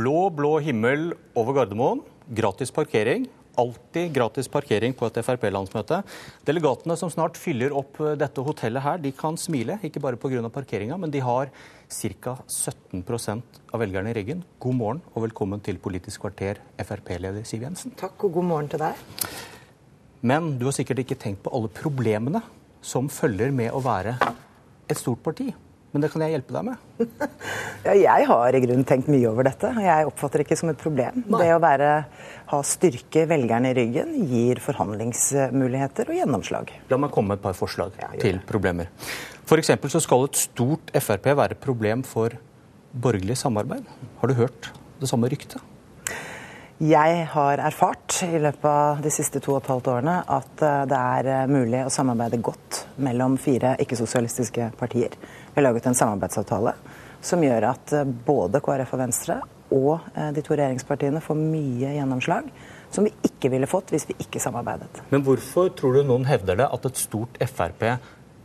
blå, blå himmel over Gardermoen. Gratis parkering. Alltid gratis parkering på et Frp-landsmøte. Delegatene som snart fyller opp eh, dette hotellet her, de kan smile, ikke bare pga. parkeringa, men de har ca. 17% av velgerne i ryggen. God morgen og velkommen til Politisk kvarter, Frp-leder Siv Jensen. Takk og god morgen til deg. Men du har sikkert ikke tenkt på alle problemene som følger med å være et stort parti. Men det kan jeg hjelpe deg med. ja, jeg har i grunnen tenkt mye over dette. Jeg oppfatter det ikke som et problem. Nei. Det å være, ha styrke velgerne i ryggen gir forhandlingsmuligheter og gjennomslag. La meg komme med et par forslag ja, til problemer. F.eks. så skal et stort Frp være et problem for borgerlig samarbeid. Har du hørt det samme ryktet? Jeg har erfart i løpet av de siste to og et halvt årene at eh, det er eh, mulig å samarbeide godt mellom fire ikke-sosialistiske partier. Vi har laget en samarbeidsavtale som gjør at eh, både KrF og Venstre og de to regjeringspartiene får mye gjennomslag som vi ikke ville fått hvis vi ikke samarbeidet. Men hvorfor tror du noen hevder det at et stort Frp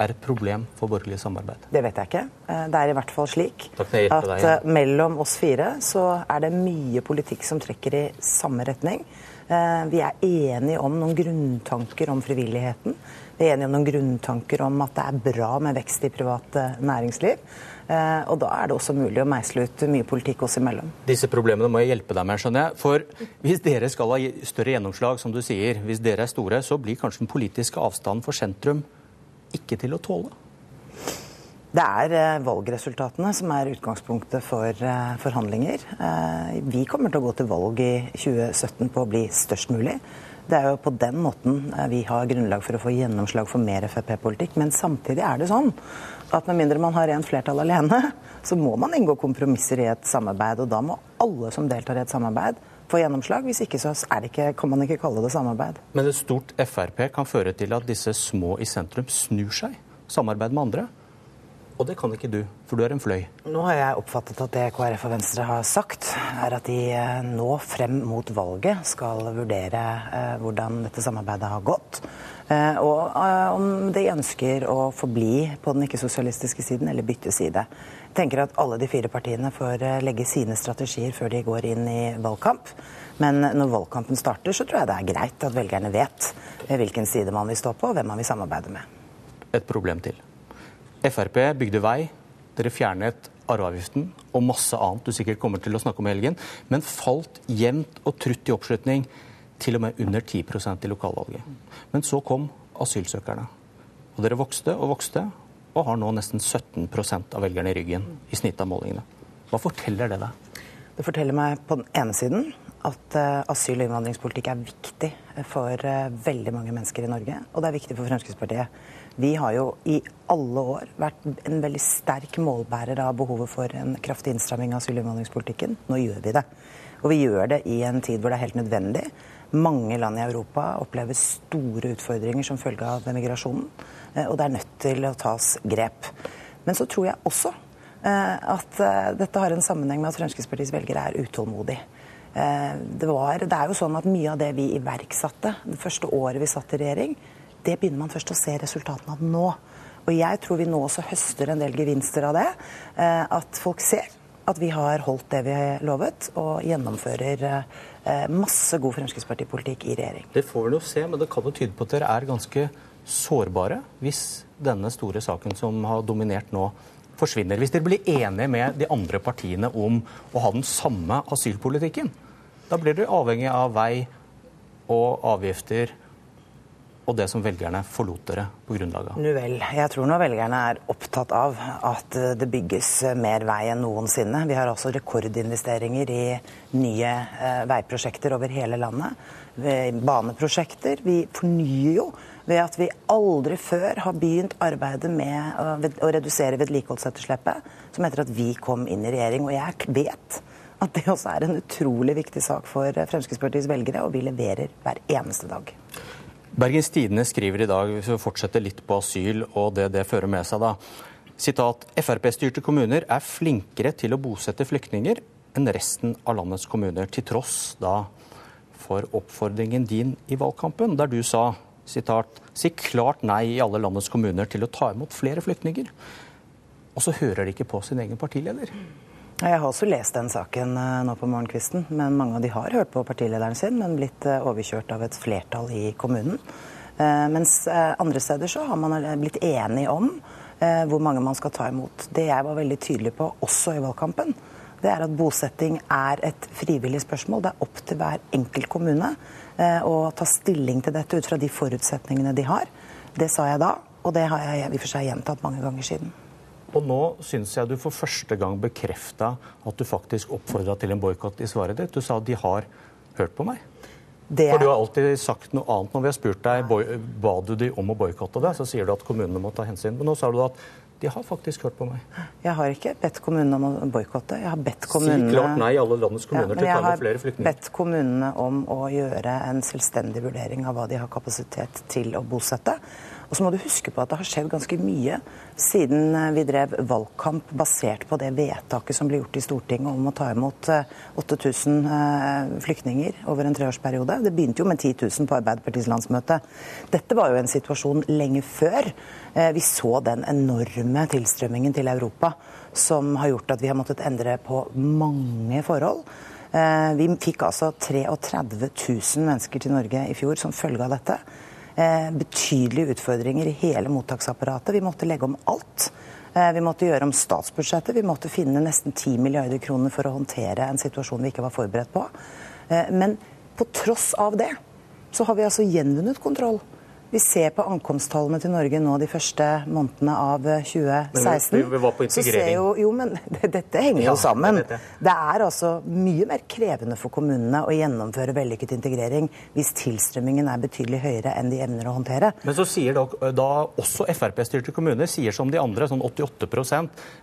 er et problem for borgerlig samarbeid? Det vet jeg ikke. Eh, det er i hvert fall slik at eh, mellom oss fire så er det mye politikk som trekker i samme retning. Eh, vi er enige om noen grunntanker om frivilligheten. Vi er enige om noen grunntanker om at det er bra med vekst i privat næringsliv. Og da er det også mulig å meisle ut mye politikk oss imellom. Disse problemene må jeg hjelpe deg med, skjønner jeg. For hvis dere skal ha større gjennomslag, som du sier, hvis dere er store, så blir kanskje den politiske avstanden for sentrum ikke til å tåle? Det er eh, valgresultatene som er utgangspunktet for eh, forhandlinger. Eh, vi kommer til å gå til valg i 2017 på å bli størst mulig. Det er jo på den måten vi har grunnlag for å få gjennomslag for mer Frp-politikk. Men samtidig er det sånn at med mindre man har rent flertall alene, så må man inngå kompromisser i et samarbeid. Og da må alle som deltar i et samarbeid, få gjennomslag. Hvis ikke så ikke, kan man ikke kalle det samarbeid. Men et stort Frp kan føre til at disse små i sentrum snur seg, samarbeid med andre. Og det kan ikke du, for du er en fløy. Nå har jeg oppfattet at det KrF og Venstre har sagt, er at de eh, nå frem mot valget skal vurdere eh, hvordan dette samarbeidet har gått. Eh, og om de ønsker å forbli på den ikke-sosialistiske siden eller bytte side Jeg tenker at alle de fire partiene får eh, legge sine strategier før de går inn i valgkamp. Men når valgkampen starter, så tror jeg det er greit at velgerne vet eh, hvilken side man vil stå på, og hvem man vil samarbeide med. Et problem til. Frp bygde vei. Dere fjernet arveavgiften og masse annet du sikkert kommer til å snakke om i helgen, men falt jevnt og trutt i oppslutning, til og med under 10% i lokalvalget. Men så kom asylsøkerne. Og dere vokste og vokste, og har nå nesten 17% av velgerne i ryggen i snitt av målingene. Hva forteller det deg? Det forteller meg på den ene siden at uh, asyl- og innvandringspolitikk er viktig for uh, veldig mange mennesker i Norge. Og det er viktig for Fremskrittspartiet. Vi har jo i alle år vært en veldig sterk målbærer av behovet for en kraftig innstramming av asyl- og innvandringspolitikken. Nå gjør vi det. Og vi gjør det i en tid hvor det er helt nødvendig. Mange land i Europa opplever store utfordringer som følge av migrasjonen. Eh, og det er nødt til å tas grep. Men så tror jeg også eh, at eh, dette har en sammenheng med at Fremskrittspartiets velgere er utålmodige. Det, var, det, er jo sånn at Mye av det vi iverksatte det første året vi satt i regjering, det begynner man først å se resultatene av nå. Og jeg tror vi nå også høster en del gevinster av det. At folk ser at vi har holdt det vi har lovet, og gjennomfører masse god Fremskrittspartipolitikk i regjering. Det får vi nå se, men det kan jo tyde på at dere er ganske sårbare hvis denne store saken som har dominert nå, forsvinner. Hvis dere blir enige med de andre partiene om å ha den samme asylpolitikken, da blir dere avhengig av vei og avgifter og det som velgerne forlot dere på grunnlag av? Nu vel. Jeg tror nå velgerne er opptatt av at det bygges mer vei enn noensinne. Vi har også rekordinvesteringer i nye eh, veiprosjekter over hele landet. Baneprosjekter. Vi fornyer jo ved at vi aldri før har begynt arbeidet med å redusere vedlikeholdsetterslepet, som etter at vi kom inn i regjering. Og jeg vet at det også er en utrolig viktig sak for Fremskrittspartiets velgere, og vi leverer hver eneste dag. Bergens Tidende skriver i dag, hvis vi fortsetter litt på asyl og det det fører med seg, da. Sitat, Frp-styrte kommuner er flinkere til å bosette flyktninger enn resten av landets kommuner, til tross da for oppfordringen din i valgkampen, der du sa sitat, si klart nei i alle landets kommuner til å ta imot flere flyktninger. Og så hører de ikke på sin egen partileder. Jeg har også lest den saken eh, nå på morgenkvisten. men Mange av de har hørt på partilederen sin, men blitt eh, overkjørt av et flertall i kommunen. Eh, mens andre steder så har man blitt enige om hvor mange man skal ta imot. Det jeg var veldig tydelig på også i valgkampen, det er at bosetting er et frivillig spørsmål. Det er opp til hver enkelt kommune å ta stilling til dette ut fra de forutsetningene de har. Det sa jeg da, og det har jeg i og for seg gjentatt mange ganger siden. Og nå syns jeg du for første gang bekrefta at du faktisk oppfordra til en boikott i svaret ditt. Du sa at de har hørt på meg. Det... For du har alltid sagt noe annet når vi har spurt deg ba du de om å boikotte det. Så sier du at kommunene må ta hensyn. Men nå sa du at de har faktisk hørt på meg. Jeg har ikke bedt kommunene om å boikotte. Jeg har bedt kommunene Si klart nei alle landets kommuner ja, til å ta med flere flyktninger. Jeg har bedt kommunene om å gjøre en selvstendig vurdering av hva de har kapasitet til å bosette. Og så må du huske på at det har skjedd ganske mye siden eh, vi drev valgkamp basert på det vedtaket som ble gjort i Stortinget om å ta imot 8000 eh, eh, flyktninger over en treårsperiode. Det begynte jo med 10 000 på Arbeiderpartiets landsmøte. Dette var jo en situasjon lenge før vi så den enorme tilstrømmingen til Europa som har gjort at vi har måttet endre på mange forhold. Vi fikk altså 33 000 mennesker til Norge i fjor som følge av dette. Eh, betydelige utfordringer i hele mottaksapparatet. Vi måtte legge om alt. Eh, vi måtte gjøre om statsbudsjettet. Vi måtte finne nesten 10 milliarder kroner for å håndtere en situasjon vi ikke var forberedt på. Eh, men på tross av det så har vi altså gjenvunnet kontroll vi ser på ankomsttallene til Norge nå de første månedene av 2016. Men vi var på integrering. Jo, jo, men dette henger jo ja, sammen. Det. det er altså mye mer krevende for kommunene å gjennomføre vellykket integrering hvis tilstrømmingen er betydelig høyere enn de evner å håndtere. Men så sier da, da også Frp-styrte kommuner sier som de andre, sånn 88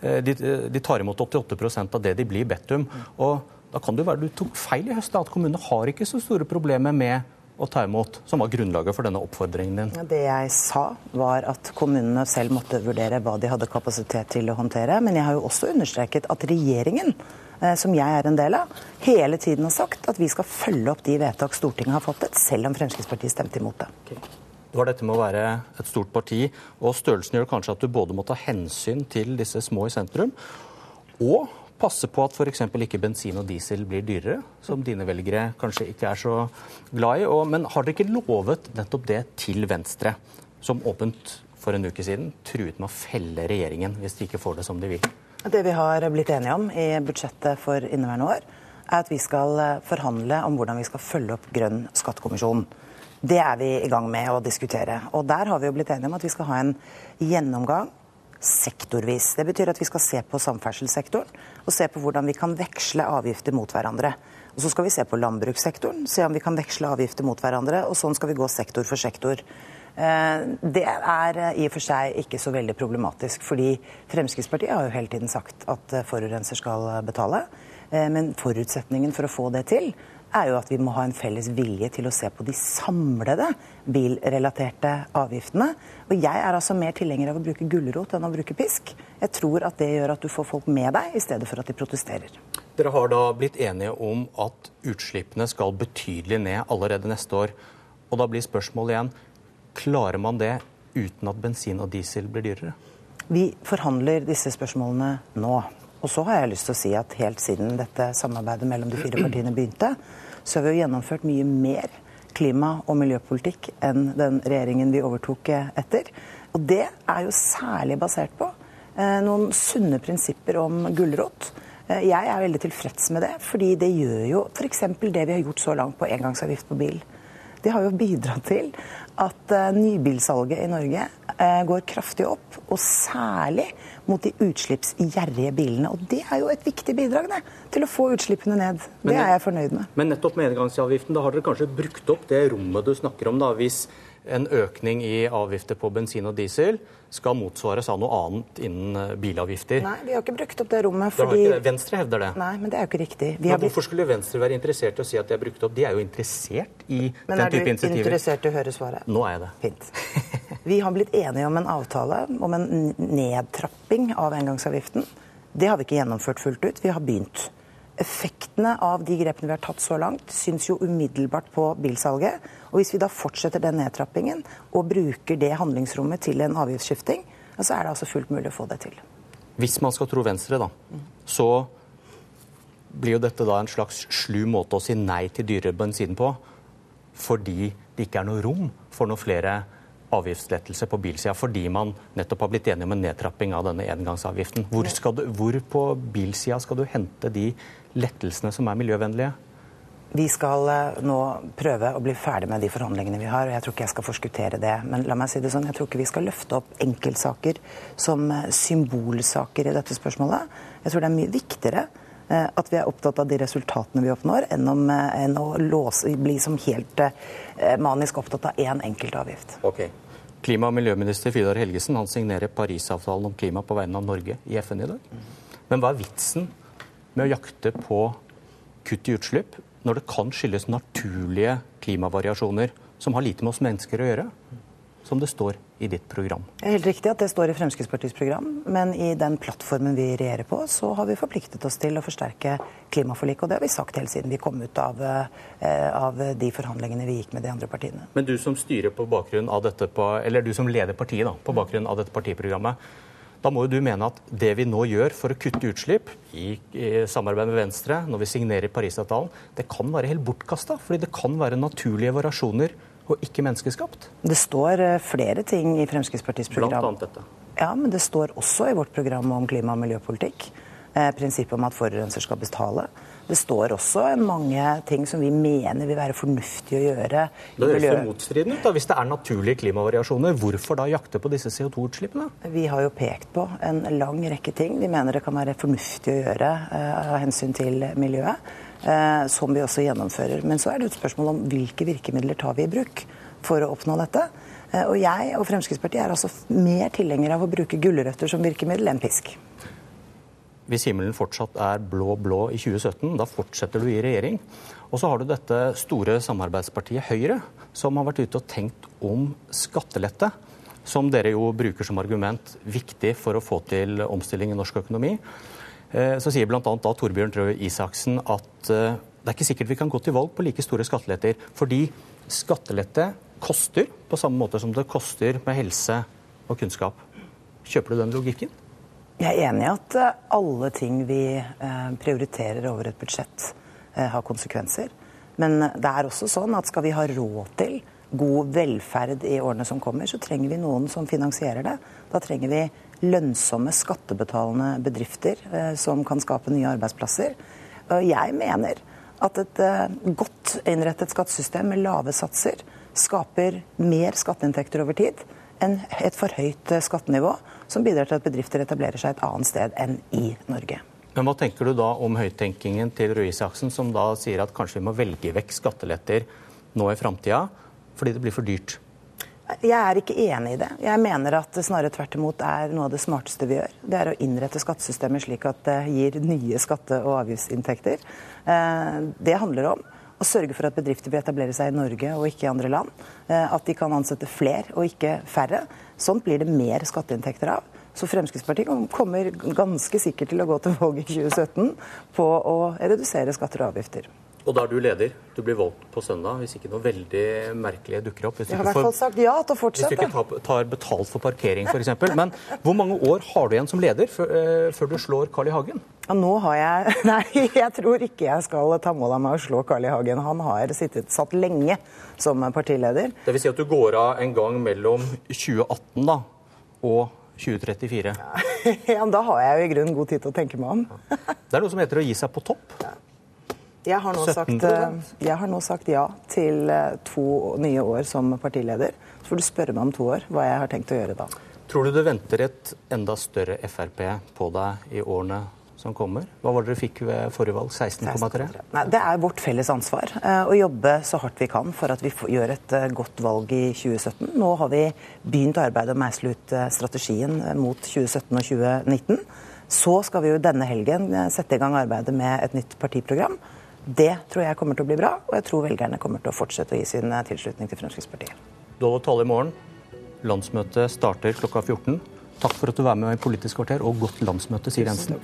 eh, de, de tar imot 88% av det de blir bedt om. Og da kan det jo være du tok feil i høst, at kommunene har ikke så store problemer med å ta imot, som var grunnlaget for denne oppfordringen din? Det jeg sa, var at kommunene selv måtte vurdere hva de hadde kapasitet til å håndtere. Men jeg har jo også understreket at regjeringen, eh, som jeg er en del av, hele tiden har sagt at vi skal følge opp de vedtak Stortinget har fattet, selv om Fremskrittspartiet stemte imot det. Okay. Det var dette med å være et stort parti, og størrelsen gjør kanskje at du både må ta hensyn til disse små i sentrum, og passe på at f.eks. ikke bensin og diesel blir dyrere, som dine velgere kanskje ikke er så glad i. Og, men har dere ikke lovet nettopp det til Venstre, som åpent for en uke siden truet med å felle regjeringen hvis de ikke får det som de vil? Det vi har blitt enige om i budsjettet for inneværende år, er at vi skal eh, forhandle om hvordan vi skal følge opp Grønn skattekommisjon. Det er vi i gang med å diskutere. Og der har vi jo blitt enige om at vi skal ha en gjennomgang sektorvis. Det betyr at vi skal se på samferdselssektoren og se på hvordan vi kan veksle avgifter mot hverandre. Og Så skal vi se på landbrukssektoren, se om vi kan veksle avgifter mot hverandre. Og sånn skal vi gå sektor for sektor. Eh, det er i og for seg ikke så veldig problematisk, fordi Fremskrittspartiet har jo hele tiden sagt at forurenser skal betale. Eh, men forutsetningen for å få det til, er jo at vi må ha en felles vilje til å se på de samlede bilrelaterte avgiftene. Og jeg er altså mer tilhenger av å bruke gulrot enn å bruke pisk. Jeg tror at det gjør at du får folk med deg, i stedet for at de protesterer. Dere har da blitt enige om at utslippene skal betydelig ned allerede neste år. Og da blir spørsmålet igjen klarer man det uten at bensin og diesel blir dyrere? Vi forhandler disse spørsmålene nå. Og så har jeg lyst til å si at helt siden dette samarbeidet mellom de fire partiene begynte, så har vi jo gjennomført mye mer klima- og miljøpolitikk enn den regjeringen vi overtok etter. Og det er jo særlig basert på eh, noen sunne prinsipper om gulrot. Eh, jeg er veldig tilfreds med det, fordi det gjør jo f.eks. det vi har gjort så langt på engangsavgift på bil. Det har jo bidratt til at uh, nybilsalget i Norge uh, går kraftig opp. Og særlig mot de utslippsgjerrige bilene. Og det er jo et viktig bidrag det, til å få utslippene ned. Det er jeg fornøyd med. Men nettopp med engangsavgiften, da har dere kanskje brukt opp det rommet du snakker om, da, hvis en økning i avgifter på bensin og diesel skal motsvares av noe annet innen eh, bilavgifter. Nei, vi har ikke brukt opp det rommet fordi det Venstre hevder det. Nei, men det er jo ikke riktig. Men hvorfor skulle Venstre være interessert i å si at de har brukt opp? De er jo interessert i men den type initiativer. Men er du interessert i å høre svaret? Nå er jeg det. Fint. Vi har blitt enige om en avtale om en nedtrapping av engangsavgiften. Det har vi ikke gjennomført fullt ut. Vi har begynt. Effektene av de grepene vi har tatt så langt, syns jo umiddelbart på bilsalget. Og hvis vi da fortsetter den nedtrappingen og bruker det handlingsrommet til en avgiftsskifting, så er det altså fullt mulig å få det til. Hvis man skal tro Venstre, da, så blir jo dette da en slags slu måte å si nei til dyrere bensin på, fordi det ikke er noe rom for noe flere avgiftslettelse på bilsida, fordi man nettopp har blitt enige om en nedtrapping av denne engangsavgiften. Hvor, du, hvor på bilsida skal du hente de lettelsene som er miljøvennlige? Vi skal eh, nå prøve å bli ferdig med de forhandlingene vi har. og Jeg tror ikke jeg skal forskuttere det. Men la meg si det sånn, jeg tror ikke vi skal løfte opp enkeltsaker som eh, symbolsaker i dette spørsmålet. Jeg tror det er mye viktigere Eh, at vi er opptatt av de resultatene vi oppnår, enn, om, enn å låse, bli som helt manisk opptatt av én enkelt avgift. Okay. Klima- og miljøminister Fidar Helgesen han signerer Parisavtalen om klima på vegne av Norge i FN i dag. Men hva er vitsen med å jakte på kutt i utslipp når det kan skyldes naturlige klimavariasjoner som har lite med oss mennesker å gjøre? som det står i ditt program. Det er helt riktig at det står i Fremskrittspartiets program, men i den plattformen vi regjerer på, så har vi forpliktet oss til å forsterke klimaforliket. Og det har vi sagt helt siden vi kom ut av, eh, av de forhandlingene vi gikk med de andre partiene. Men du som styrer på bakgrunn av dette, på, eller du som leder partiet da, på bakgrunn av dette partiprogrammet, da må jo du mene at det vi nå gjør for å kutte utslipp, i, i samarbeid med Venstre, når vi signerer Parisavtalen, det kan være helt bortkasta. Fordi det kan være naturlige variasjoner og ikke menneskeskapt? Det står eh, flere ting i Fremskrittspartiets program. Blant annet dette. Ja, men det står også i vårt program om klima- og miljøpolitikk. Eh, prinsippet om at forurenser skal betale. Det står også mange ting som vi mener vil være fornuftig å gjøre. Det høres jo motstridende ut. da. Hvis det er naturlige klimavariasjoner, hvorfor da jakte på disse CO2-utslippene? Vi har jo pekt på en lang rekke ting vi mener det kan være fornuftig å gjøre eh, av hensyn til miljøet. Eh, som vi også gjennomfører. Men så er det et spørsmål om hvilke virkemidler tar vi i bruk for å oppnå dette. Eh, og jeg og Fremskrittspartiet er altså mer tilhengere av å bruke gulrøtter som virkemiddel enn pisk. Hvis himmelen fortsatt er blå-blå i 2017, da fortsetter du i regjering. Og så har du dette store samarbeidspartiet Høyre, som har vært ute og tenkt om skattelette. Som dere jo bruker som argument viktig for å få til omstilling i norsk økonomi. Eh, så sier bl.a. da Torbjørn Røe Isaksen at eh, det er ikke sikkert vi kan gå til valg på like store skatteletter. Fordi skattelette koster på samme måte som det koster med helse og kunnskap. Kjøper du den logikken? Jeg er enig i at eh, alle ting vi prioriterer over et budsjett, har konsekvenser. Men det er også sånn at skal vi ha råd til god velferd i årene som kommer, så trenger vi noen som finansierer det. Da trenger vi lønnsomme, skattebetalende bedrifter eh, som kan skape nye arbeidsplasser. Jeg mener at et eh, godt innrettet skattesystem med lave satser skaper mer skatteinntekter over tid enn et for høyt eh, skattenivå, som bidrar til at bedrifter etablerer seg et annet sted enn i Norge. Men Hva tenker du da om høyttenkingen til Røe Isaksen, som da sier at kanskje vi må velge vekk skatteletter nå i framtida fordi det blir for dyrt? Jeg er ikke enig i det. Jeg mener at det snarere tvert imot er noe av det smarteste vi gjør. Det er å innrette skattesystemet slik at det gir nye skatte- og avgiftsinntekter. Eh, det handler om å sørge for at bedrifter vil etablere seg i Norge og ikke i andre land. Eh, at de kan ansette flere og ikke færre. Sånt blir det mer skatteinntekter av. Så Fremskrittspartiet kommer ganske sikkert til å gå til valg i 2017 på å redusere skatter og avgifter. Og da er du leder. Du blir valgt på søndag hvis ikke noe veldig merkelig dukker opp. jeg har i hvert fall sagt ja. Hvis du ikke tar, betalt for parkering f.eks. Men hvor mange år har du igjen som leder før, uh, før du slår Carl I. Hagen? Ja, nå har jeg Nei, jeg tror ikke jeg skal ta mål av meg å slå Carl I. Hagen. Han har sittet, satt lenge som partileder. Det vil si at du går av en gang mellom 2018 da, og 2034? Ja, Da har jeg jo i grunnen god tid til å tenke meg om. Det er noe som heter å gi seg på topp. Jeg har, sagt, eh, jeg har, nå sagt, ja til eh, to nye år som partileder. Så får du spørre meg om to år hva jeg har tenkt å gjøre da. Tror du det venter et enda større Frp på deg i årene som kommer? Hva var det dere fikk ved forrige valg? 16,3? Det er vårt felles ansvar eh, å jobbe så hardt vi kan for at vi gjør et godt valg i 2017. Nå har vi begynt arbeidet å meisle ut strategien mot 2017 og 2019. Så skal vi jo denne helgen sette i gang arbeidet med et nytt partiprogram. Det tror jeg kommer til å bli bra, og jeg tror velgerne kommer til å fortsette å gi sin eh, tilslutning til Fremskrittspartiet. Du holder tale i morgen. Landsmøtet starter klokka 14. Takk for at du var med i Politisk kvarter, og godt landsmøte, Siv Jensen.